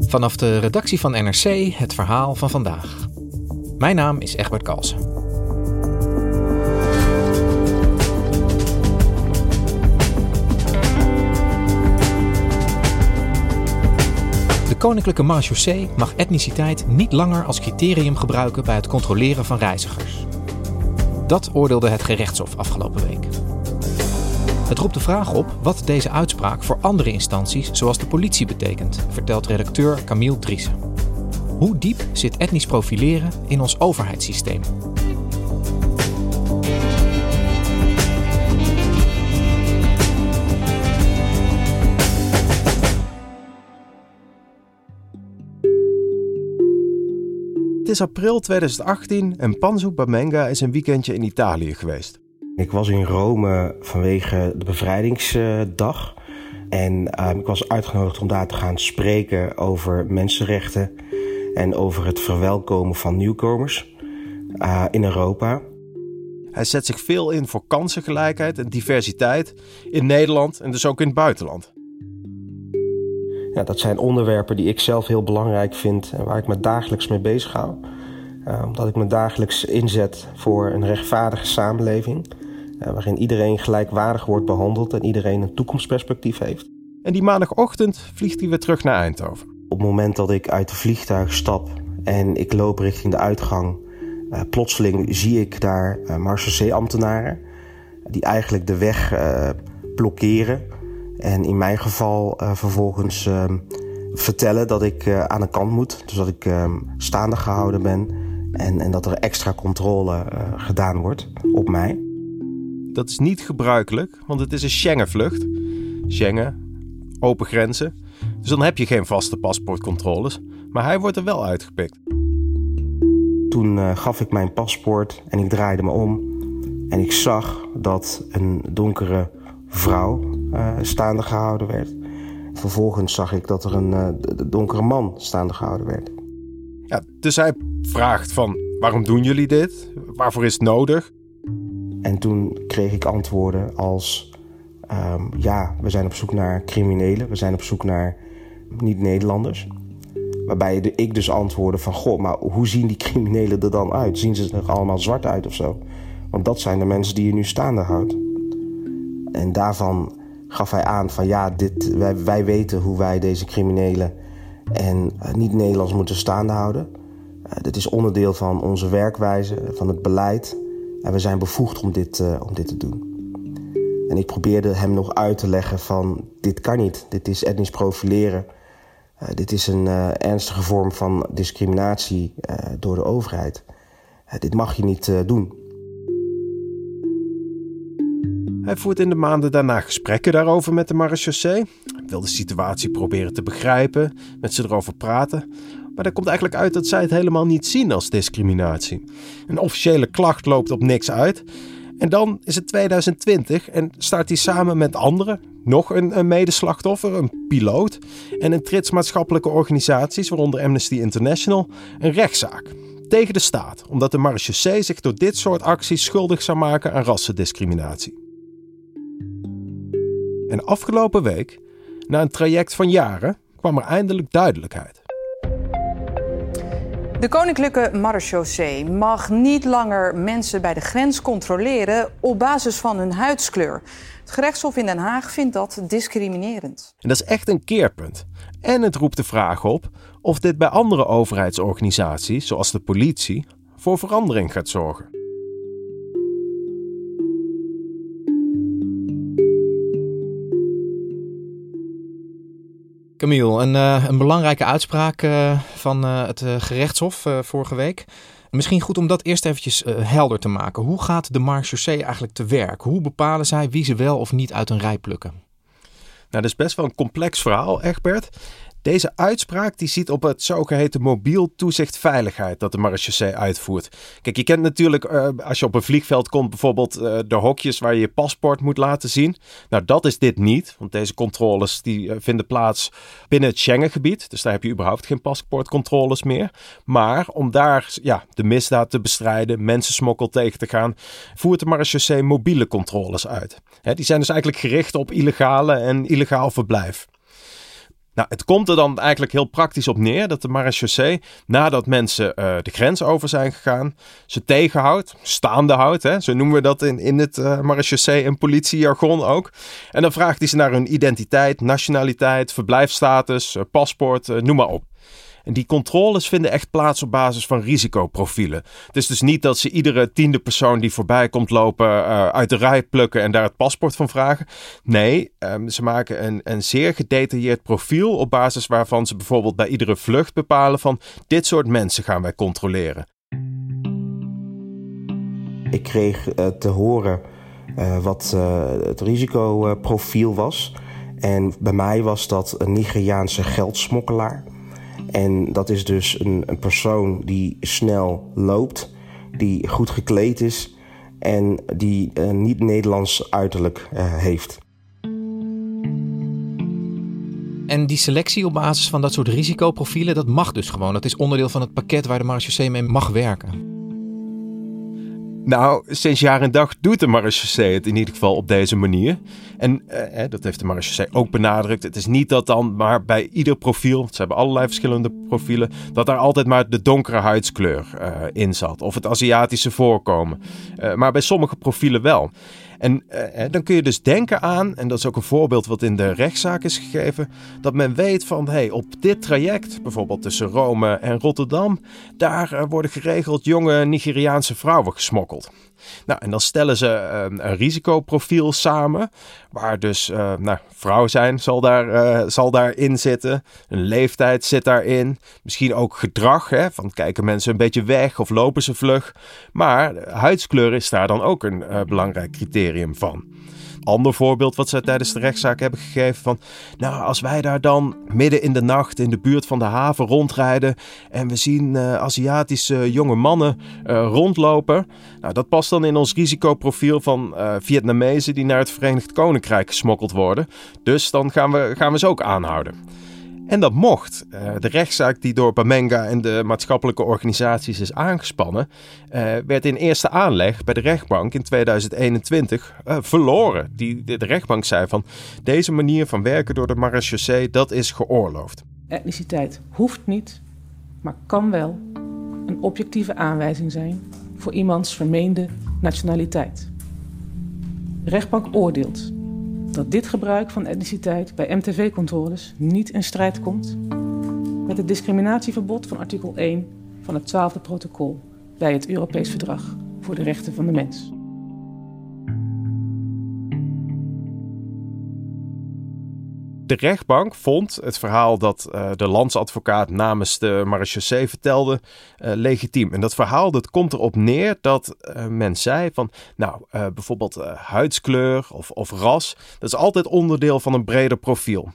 Vanaf de redactie van NRC het verhaal van vandaag. Mijn naam is Egbert Kalsen. De Koninklijke Marechaussee mag etniciteit niet langer als criterium gebruiken bij het controleren van reizigers. Dat oordeelde het gerechtshof afgelopen week. Het roept de vraag op wat deze uitspraak voor andere instanties, zoals de politie, betekent, vertelt redacteur Camille Driessen. Hoe diep zit etnisch profileren in ons overheidssysteem? Het is april 2018 en Panzo Bamenga is een weekendje in Italië geweest. Ik was in Rome vanwege de bevrijdingsdag. En uh, ik was uitgenodigd om daar te gaan spreken over mensenrechten en over het verwelkomen van nieuwkomers uh, in Europa. Hij zet zich veel in voor kansengelijkheid en diversiteit in Nederland en dus ook in het buitenland. Ja, dat zijn onderwerpen die ik zelf heel belangrijk vind en waar ik me dagelijks mee bezig hou. Uh, omdat ik me dagelijks inzet voor een rechtvaardige samenleving. Uh, waarin iedereen gelijkwaardig wordt behandeld en iedereen een toekomstperspectief heeft. En die maandagochtend vliegt hij weer terug naar Eindhoven. Op het moment dat ik uit het vliegtuig stap en ik loop richting de uitgang, uh, plotseling zie ik daar uh, Marseillais-ambtenaren die eigenlijk de weg blokkeren. En in mijn geval vervolgens ehm, vertellen dat ik aan de kant moet. Dus dat ik ehm, staande gehouden ben en, en dat er extra controle gedaan wordt op mij. Dat is niet gebruikelijk, want het is een Schengen-vlucht. Schengen, open grenzen. Dus dan heb je geen vaste paspoortcontroles. Maar hij wordt er wel uitgepikt. Toen uh, gaf ik mijn paspoort en ik draaide me om. En ik zag dat een donkere vrouw uh, staande gehouden werd. Vervolgens zag ik dat er een uh, donkere man staande gehouden werd. Ja, dus hij vraagt van waarom doen jullie dit? Waarvoor is het nodig? En toen kreeg ik antwoorden als: um, ja, we zijn op zoek naar criminelen, we zijn op zoek naar niet-Nederlanders. Waarbij ik dus antwoordde van, goh, maar hoe zien die criminelen er dan uit? Zien ze er allemaal zwart uit of zo? Want dat zijn de mensen die je nu staande houdt. En daarvan gaf hij aan van, ja, dit, wij, weten hoe wij deze criminelen en uh, niet-Nederlands moeten staande houden. Uh, dit is onderdeel van onze werkwijze, van het beleid. En we zijn bevoegd om dit, uh, om dit te doen. En ik probeerde hem nog uit te leggen van dit kan niet. Dit is etnisch profileren. Uh, dit is een uh, ernstige vorm van discriminatie door de overheid. dit mag je niet doen. Hij voert in de maanden daarna gesprekken daarover met de marechaussee. Hij wil de situatie proberen te begrijpen, met ze erover praten. Maar er komt eigenlijk uit dat zij het helemaal niet zien als discriminatie. Een officiële klacht loopt op niks uit. En dan is het 2020 en start hij samen met anderen, nog een, een medeslachtoffer, een piloot en een trits maatschappelijke organisaties, waaronder Amnesty International, een rechtszaak tegen de staat, omdat de marechaussee zich door dit soort acties schuldig zou maken aan rassendiscriminatie. En afgelopen week, na een traject van jaren, kwam er eindelijk duidelijkheid. De Koninklijke Marechaussee mag niet langer mensen bij de grens controleren op basis van hun huidskleur. Het gerechtshof in Den Haag vindt dat discriminerend. En dat is echt een keerpunt. En het roept de vraag op of dit bij andere overheidsorganisaties, zoals de politie, voor verandering gaat zorgen. Camille, een, uh, een belangrijke uitspraak uh, van uh, het gerechtshof vorige week. Misschien goed om dat eerst eventjes helder te maken. Hoe gaat de marechaussee eigenlijk te werk? Hoe bepalen zij wie ze wel of niet uit een rij plukken? Nou, dat is best wel een complex verhaal, Egbert. Deze uitspraak die ziet op het zogeheten mobiel toezicht veiligheid dat de marechaussee uitvoert. Kijk, je kent natuurlijk uh, als je op een vliegveld komt bijvoorbeeld uh, de hokjes waar je je paspoort moet laten zien. Nou, dat is dit niet, want deze controles die uh, vinden plaats binnen het Schengengebied. Dus daar heb je überhaupt geen paspoortcontroles meer. Maar om daar ja, de misdaad te bestrijden, mensensmokkel tegen te gaan, voert de marechaussee mobiele controles uit. He, die zijn dus eigenlijk gericht op illegale en illegaal verblijf. Nou, het komt er dan eigenlijk heel praktisch op neer dat de marechaussee, nadat mensen uh, de grens over zijn gegaan, ze tegenhoudt, staande houdt. Hè? Zo noemen we dat in, in het uh, marechaussee en politiejargon ook. En dan vraagt hij ze naar hun identiteit, nationaliteit, verblijfsstatus, uh, paspoort, noem maar op. En die controles vinden echt plaats op basis van risicoprofielen. Het is dus niet dat ze iedere tiende persoon die voorbij komt lopen uh, uit de rij plukken en daar het paspoort van vragen. Nee, um, ze maken een, een zeer gedetailleerd profiel op basis waarvan ze bijvoorbeeld bij iedere vlucht bepalen van dit soort mensen gaan wij controleren. Ik kreeg uh, te horen uh, wat het risicoprofiel was. En bij mij was dat een Nigeriaanse geldsmokkelaar. En dat is dus een, een persoon die snel loopt, die goed gekleed is en die een eh, niet-Nederlands uiterlijk uh, heeft. En die selectie op basis van dat soort risicoprofielen, dat mag dus gewoon. Dat is onderdeel van het pakket waar de marechaussee mee mag werken. Nou, sinds jaar en dag doet de marechaussee het in ieder geval op deze manier. En eh, dat heeft de marechaussee ook benadrukt. Het is niet dat dan maar bij ieder profiel, ze hebben allerlei verschillende profielen, dat daar altijd maar de donkere huidskleur uh, in zat. Of het Aziatische voorkomen. Uh, maar bij sommige profielen wel. En uh, dan kun je dus denken aan, en dat is ook een voorbeeld wat in de rechtszaak is gegeven, dat men weet van hey, op dit traject, bijvoorbeeld tussen Rome en Rotterdam, daar uh, worden geregeld jonge Nigeriaanse vrouwen gesmokkeld. Nou, en dan stellen ze uh, een risicoprofiel samen, waar dus, uh, nou, vrouw zijn zal, daar, uh, zal daarin zitten, een leeftijd zit daarin, misschien ook gedrag, hè, van kijken mensen een beetje weg of lopen ze vlug. Maar huidskleur is daar dan ook een belangrijk criterium van ander voorbeeld wat zij tijdens de rechtszaak hebben gegeven van, nou, als wij daar dan midden in de nacht in de buurt van de haven rondrijden en we zien uh, Aziatische jonge mannen uh, rondlopen, nou, dat past dan in ons risicoprofiel van uh, Vietnamezen die naar het Verenigd Koninkrijk gesmokkeld worden. Dus dan gaan we, gaan we ze ook aanhouden. En dat mocht. Uh, de rechtszaak die door Bamenga en de maatschappelijke organisaties is aangespannen, uh, werd in eerste aanleg bij de rechtbank in 2021 uh, verloren. Die, de, de, rechtbank zei van deze manier van werken door de marechaussee, dat is geoorloofd. Etniciteit hoeft niet, maar kan wel een objectieve aanwijzing zijn voor iemands vermeende nationaliteit. De rechtbank oordeelt dat dit gebruik van etniciteit bij MTV-controles niet in strijd komt met het discriminatieverbod van artikel 1 van het 12e protocol bij het Europees Verdrag voor de Rechten van de Mens. De rechtbank vond het verhaal dat uh, de landsadvocaat namens de marechaussee vertelde uh, legitiem. En dat verhaal dat komt erop neer dat uh, men zei van, nou, bijvoorbeeld huidskleur of, of ras, dat is altijd onderdeel van een breder profiel.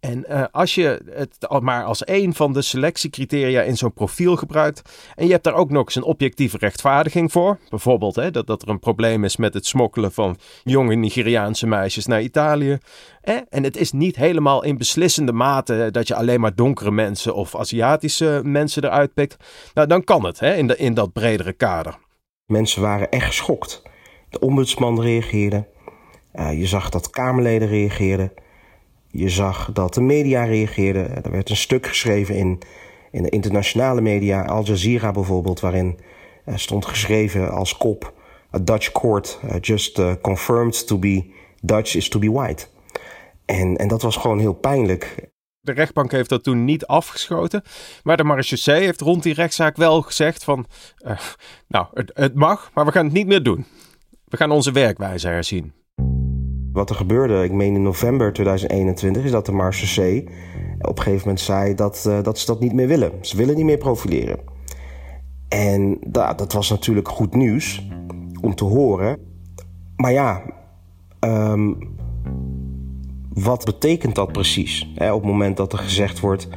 En uh, als je het maar als een van de selectiecriteria in zo'n profiel gebruikt. en je hebt daar ook nog eens een objectieve rechtvaardiging voor. bijvoorbeeld hè, dat, dat er een probleem is met het smokkelen van jonge Nigeriaanse meisjes naar Italië. Eh, en het is niet helemaal in beslissende mate dat je alleen maar donkere mensen of Aziatische mensen eruit pikt. Nou, dan kan het hè, in, in dat bredere kader. Mensen waren echt geschokt. De ombudsman reageerde. Uh, je zag dat Kamerleden reageerden. Je zag dat de media reageerden. Er werd een stuk geschreven in, in de internationale media, Al Jazeera bijvoorbeeld, waarin stond geschreven als kop: A Dutch court uh, just uh, confirmed to be Dutch is to be white. En, en dat was gewoon heel pijnlijk. De rechtbank heeft dat toen niet afgeschoten. Maar de marechaussee heeft rond die rechtszaak wel gezegd van... Uh, nou, het, het mag, maar we gaan het niet meer doen. We gaan onze werkwijze herzien. Wat er gebeurde, ik meen in november 2021, is dat de marechaussee op een gegeven moment zei dat, uh, dat ze dat niet meer willen. Ze willen niet meer profileren. En dat, was natuurlijk goed nieuws om te horen. Maar ja, um, wat betekent dat precies? Op het moment dat er gezegd wordt: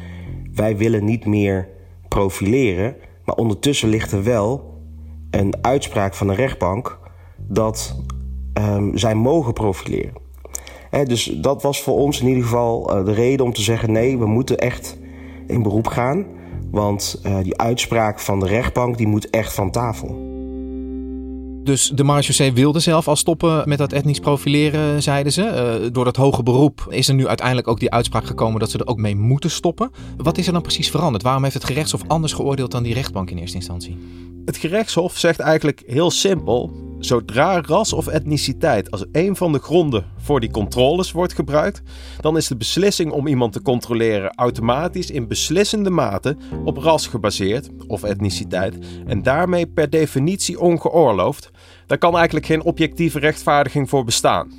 wij willen niet meer profileren. Maar ondertussen ligt er wel een uitspraak van de rechtbank dat um, zij mogen profileren. Hè, dus dat was voor ons in ieder geval uh, de reden om te zeggen: nee, we moeten echt in beroep gaan. Want uh, die uitspraak van de rechtbank die moet echt van tafel. Dus de marechaussee wilde zelf al stoppen met dat etnisch profileren, zeiden ze. Uh, door dat hoge beroep is er nu uiteindelijk ook die uitspraak gekomen dat ze er ook mee moeten stoppen. Wat is er dan precies veranderd? Waarom heeft het gerechtshof anders geoordeeld dan die rechtbank in eerste instantie? Het gerechtshof zegt eigenlijk heel simpel: zodra ras of etniciteit als een van de gronden voor die controles wordt gebruikt, dan is de beslissing om iemand te controleren automatisch in beslissende mate op ras gebaseerd of etniciteit en daarmee per definitie ongeoorloofd. Daar kan eigenlijk geen objectieve rechtvaardiging voor bestaan.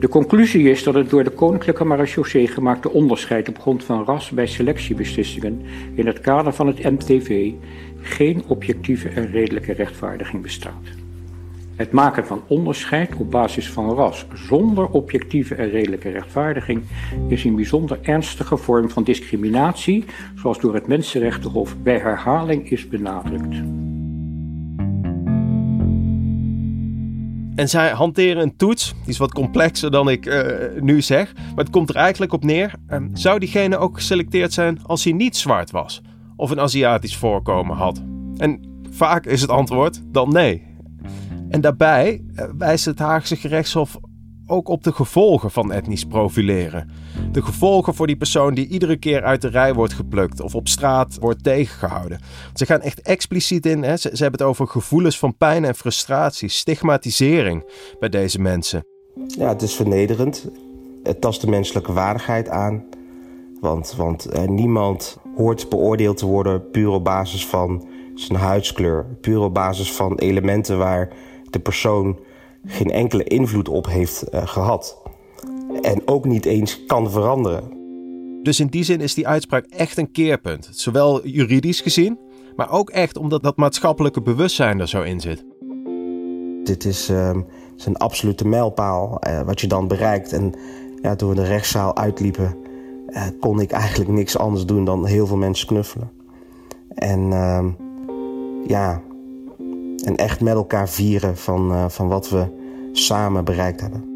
De conclusie is dat het door de Koninklijke Marechaussee gemaakte onderscheid op grond van ras bij selectiebeslissingen in het kader van het MTV geen objectieve en redelijke rechtvaardiging bestaat. Het maken van onderscheid op basis van ras zonder objectieve en redelijke rechtvaardiging is een bijzonder ernstige vorm van discriminatie, zoals door het Mensenrechtenhof bij herhaling is benadrukt. En zij hanteren een toets, die is wat complexer dan ik uh, nu zeg. Maar het komt er eigenlijk op neer. Uh, zou diegene ook geselecteerd zijn als hij niet zwart was? Of een Aziatisch voorkomen had? En vaak is het antwoord dan nee. En daarbij uh, wijst het Haagse gerechtshof ook op de gevolgen van etnisch profileren. De gevolgen voor die persoon die iedere keer uit de rij wordt geplukt of op straat wordt tegengehouden. Ze gaan echt expliciet in, hè? Ze, ze hebben het over gevoelens van pijn en frustratie, stigmatisering bij deze mensen. Ja, het is vernederend. Het tast de menselijke waardigheid aan. Want, want eh, niemand hoort beoordeeld te worden puur op basis van zijn huidskleur. Puur op basis van elementen waar de persoon geen enkele invloed op heeft uh, gehad. En ook niet eens kan veranderen. Dus in die zin is die uitspraak echt een keerpunt. Zowel juridisch gezien, maar ook echt omdat dat maatschappelijke bewustzijn er zo in zit. Dit is, uh, is een absolute mijlpaal uh, wat je dan bereikt. En ja, toen we de rechtszaal uitliepen, uh, kon ik eigenlijk niks anders doen dan heel veel mensen knuffelen. En ehm, ja, en echt met elkaar vieren van, uh, van wat we samen bereikt hebben.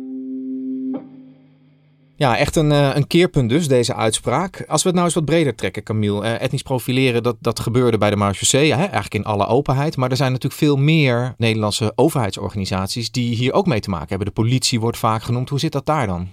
Ja, echt een, uh, een keerpunt dus, deze uitspraak. Als we het nou eens wat breder trekken, Camille. Uh, etnisch profileren, dat, dat gebeurde bij de marechaussee, hè? eigenlijk in alle openheid. Maar er zijn natuurlijk veel meer Nederlandse overheidsorganisaties die hier ook mee te maken hebben. De politie wordt vaak genoemd. Hoe zit dat daar dan?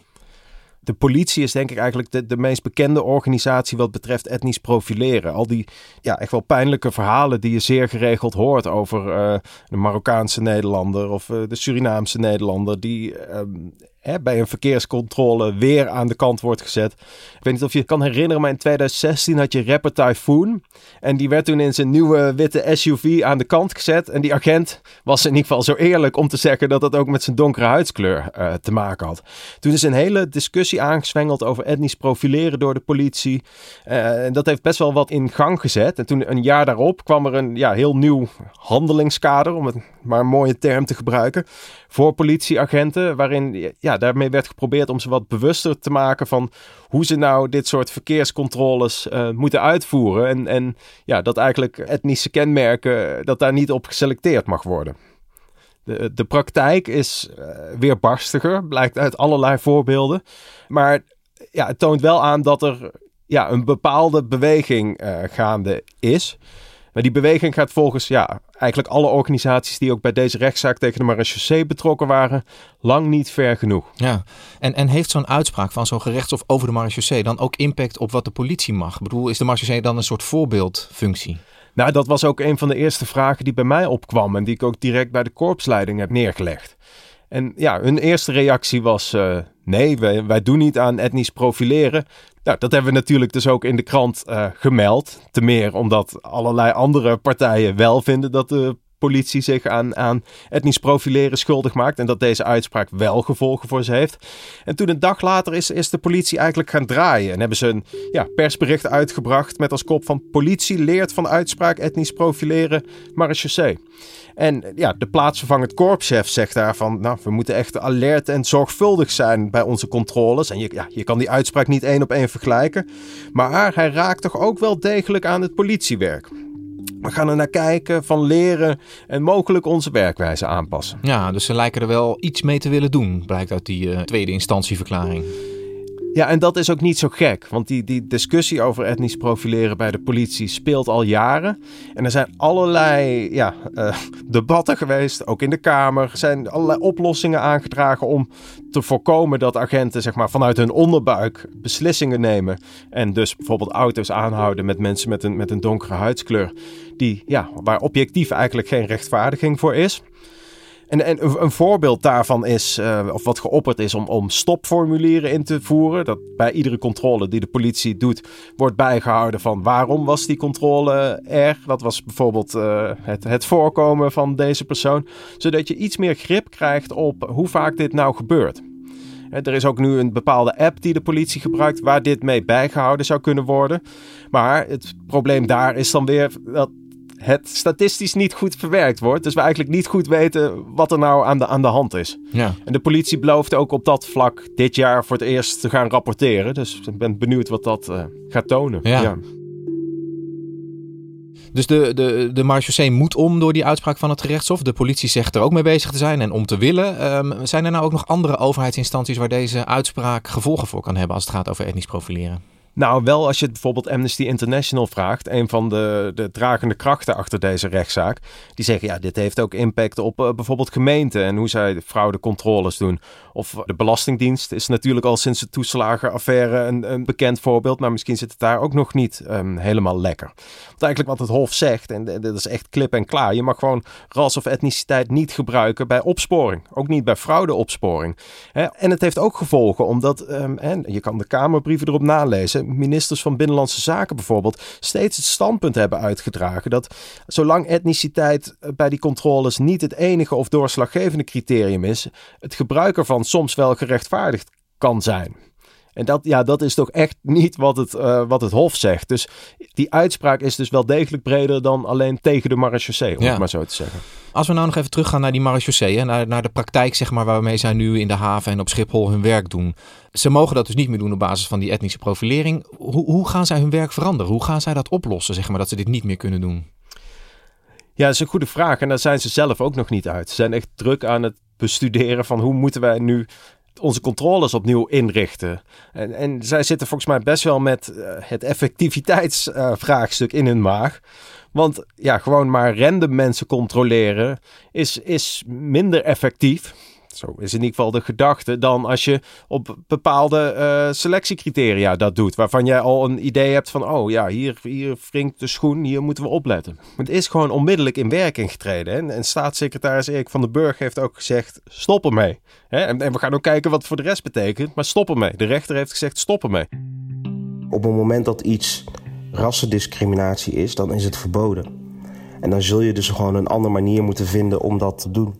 De politie is denk ik eigenlijk de, de meest bekende organisatie wat betreft etnisch profileren. Al die ja, echt wel pijnlijke verhalen die je zeer geregeld hoort over uh, de Marokkaanse Nederlander of uh, de Surinaamse Nederlander die um, bij een verkeerscontrole weer aan de kant wordt gezet. Ik weet niet of je kan herinneren, maar in 2016 had je rapper Typhoon. En die werd toen in zijn nieuwe witte SUV aan de kant gezet. En die agent was in ieder geval zo eerlijk om te zeggen dat het ook met zijn donkere huidskleur uh, te maken had. Toen is een hele discussie aangezwengeld over etnisch profileren door de politie. Uh, en dat heeft best wel wat in gang gezet. En toen een jaar daarop kwam er een ja, heel nieuw handelingskader, om het maar een mooie term te gebruiken, voor politieagenten. Waarin ja, daarmee werd geprobeerd om ze wat bewuster te maken van hoe ze nou dit soort verkeerscontroles uh, moeten uitvoeren. En, en ja, dat eigenlijk etnische kenmerken, dat daar niet op geselecteerd mag worden. De, de praktijk is uh, weer barstiger, blijkt uit allerlei voorbeelden. Maar ja, het toont wel aan dat er ja, een bepaalde beweging gaande is. Maar die beweging gaat volgens ja, eigenlijk alle organisaties die ook bij deze rechtszaak tegen de marechaussee betrokken waren, lang niet ver genoeg. Ja, en, en heeft zo'n uitspraak van zo'n gerechtshof over de marechaussee dan ook impact op wat de politie mag? Ik bedoel, is de marechaussee dan een soort voorbeeldfunctie? Nou, dat was ook een van de eerste vragen die bij mij opkwam en die ik ook direct bij de korpsleiding heb neergelegd. En ja, hun eerste reactie was: uh, nee, wij, wij doen niet aan etnisch profileren. Nou, dat hebben we natuurlijk dus ook in de krant uh, gemeld. Te meer omdat allerlei andere partijen wel vinden dat de politie zich aan, aan etnisch profileren schuldig maakt. En dat deze uitspraak wel gevolgen voor ze heeft. En toen een dag later is, is de politie eigenlijk gaan draaien. En hebben ze een ja, persbericht uitgebracht met als kop van politie leert van uitspraak etnisch profileren marechaussee. En ja, de plaatsvervangend korpschef zegt daarvan, nou, we moeten echt alert en zorgvuldig zijn bij onze controles. En je, ja, je kan die uitspraak niet één op één vergelijken. Maar hij raakt toch ook wel degelijk aan het politiewerk. We gaan er naar kijken, van leren en mogelijk onze werkwijze aanpassen. Ja, dus ze lijken er wel iets mee te willen doen, blijkt uit die uh, tweede instantieverklaring. Ja, en dat is ook niet zo gek, want die, die discussie over etnisch profileren bij de politie speelt al jaren. En er zijn allerlei ja, uh, debatten geweest, ook in de Kamer. Er zijn allerlei oplossingen aangedragen om te voorkomen dat agenten zeg maar, vanuit hun onderbuik beslissingen nemen. En dus bijvoorbeeld auto's aanhouden met mensen met een, met een donkere huidskleur, die, ja, waar objectief eigenlijk geen rechtvaardiging voor is. En, en een voorbeeld daarvan is, uh, of wat geopperd is, om, om stopformulieren in te voeren. Dat bij iedere controle die de politie doet, wordt bijgehouden van waarom was die controle er. Dat was bijvoorbeeld uh, het, het voorkomen van deze persoon. Zodat je iets meer grip krijgt op hoe vaak dit nou gebeurt. Er is ook nu een bepaalde app die de politie gebruikt waar dit mee bijgehouden zou kunnen worden. Maar het probleem daar is dan weer dat het statistisch niet goed verwerkt wordt. Dus we eigenlijk niet goed weten wat er nou aan de, aan de hand is. Ja. En de politie belooft ook op dat vlak dit jaar voor het eerst te gaan rapporteren. Dus ik ben benieuwd wat dat uh, gaat tonen. Ja. ja. Dus de, de, de marechaussee moet om door die uitspraak van het gerechtshof. De politie zegt er ook mee bezig te zijn en om te willen. Um, zijn er nou ook nog andere overheidsinstanties waar deze uitspraak gevolgen voor kan hebben als het gaat over etnisch profileren? Nou, wel als je bijvoorbeeld Amnesty International vraagt, een van de, de dragende krachten achter deze rechtszaak, die zeggen ja, dit heeft ook impact op uh, bijvoorbeeld gemeenten en hoe zij fraudecontroles doen. Of de Belastingdienst is natuurlijk al sinds de toeslagenaffaire een, een bekend voorbeeld, maar misschien zit het daar ook nog niet um, helemaal lekker. Want eigenlijk wat het Hof zegt, en dat is echt klip en klaar, je mag gewoon ras of etniciteit niet gebruiken bij opsporing, ook niet bij fraudeopsporing. En het heeft ook gevolgen, omdat, en je kan de Kamerbrieven erop nalezen, ministers van Binnenlandse Zaken bijvoorbeeld steeds het standpunt hebben uitgedragen dat zolang etniciteit bij die controles niet het enige of doorslaggevende criterium is, het gebruik ervan soms wel gerechtvaardigd kan zijn. En dat, ja, dat is toch echt niet wat het, uh, wat het Hof zegt. Dus die uitspraak is dus wel degelijk breder dan alleen tegen de marechaussee, om ja. het maar zo te zeggen. Als we nou nog even teruggaan naar die marechaussee, naar, naar de praktijk zeg maar, waarmee zij nu in de haven en op Schiphol hun werk doen. Ze mogen dat dus niet meer doen op basis van die etnische profilering. Hoe, hoe gaan zij hun werk veranderen? Hoe gaan zij dat oplossen, zeg maar, dat ze dit niet meer kunnen doen? Ja, dat is een goede vraag. En daar zijn ze zelf ook nog niet uit. Ze zijn echt druk aan het bestuderen van hoe moeten wij nu onze controles opnieuw inrichten. En, en zij zitten volgens mij best wel met uh, het effectiviteitsvraagstuk uh, in hun maag. Want ja, gewoon maar random mensen controleren is, is minder effectief. Zo is in ieder geval de gedachte dan als je op bepaalde uh, selectiecriteria dat doet. Waarvan jij al een idee hebt van, oh ja, hier, hier wringt de schoen, hier moeten we opletten. Het is gewoon onmiddellijk in werking getreden. Hè? En staatssecretaris Erik van den Burg heeft ook gezegd, stop ermee. Hè? En, en we gaan ook kijken wat het voor de rest betekent, maar stop ermee. De rechter heeft gezegd, stop ermee. Op het moment dat iets rassendiscriminatie is, dan is het verboden. En dan zul je dus gewoon een andere manier moeten vinden om dat te doen.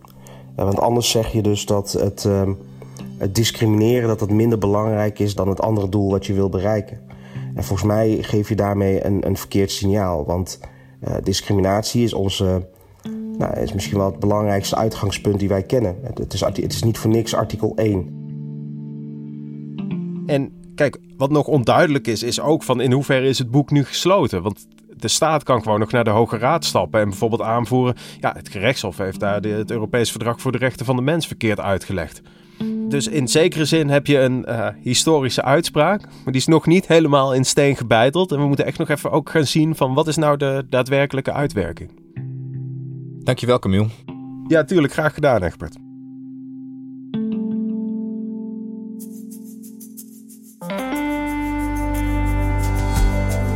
Want anders zeg je dus dat het, uh, het discrimineren dat het minder belangrijk is dan het andere doel wat je wil bereiken. En volgens mij geef je daarmee een, een verkeerd signaal. Want uh, discriminatie is onze. Nou, is misschien wel het belangrijkste uitgangspunt die wij kennen. Het, het, is, het is niet voor niks artikel 1. En kijk, wat nog onduidelijk is, is ook van in hoeverre is het boek nu gesloten? Want de staat kan gewoon nog naar de Hoge Raad stappen en bijvoorbeeld aanvoeren. Ja, het gerechtshof heeft daar de, het Europees Verdrag voor de Rechten van de Mens verkeerd uitgelegd. Dus in zekere zin heb je een uh, historische uitspraak, maar die is nog niet helemaal in steen gebeiteld. En we moeten echt nog even ook gaan zien van wat is nou de daadwerkelijke uitwerking. Dankjewel Camille. Ja, tuurlijk. Graag gedaan, Egbert.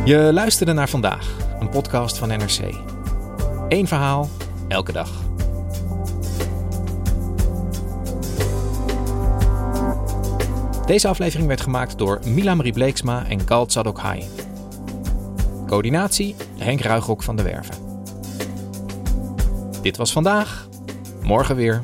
Je luisterde naar vandaag, een podcast van NRC. Eén verhaal, elke dag. Deze aflevering werd gemaakt door Mila-Marie Bleeksma en Galt Sadokhai. Coördinatie Henk Ruigrok van de Werven. Dit was vandaag. Morgen weer.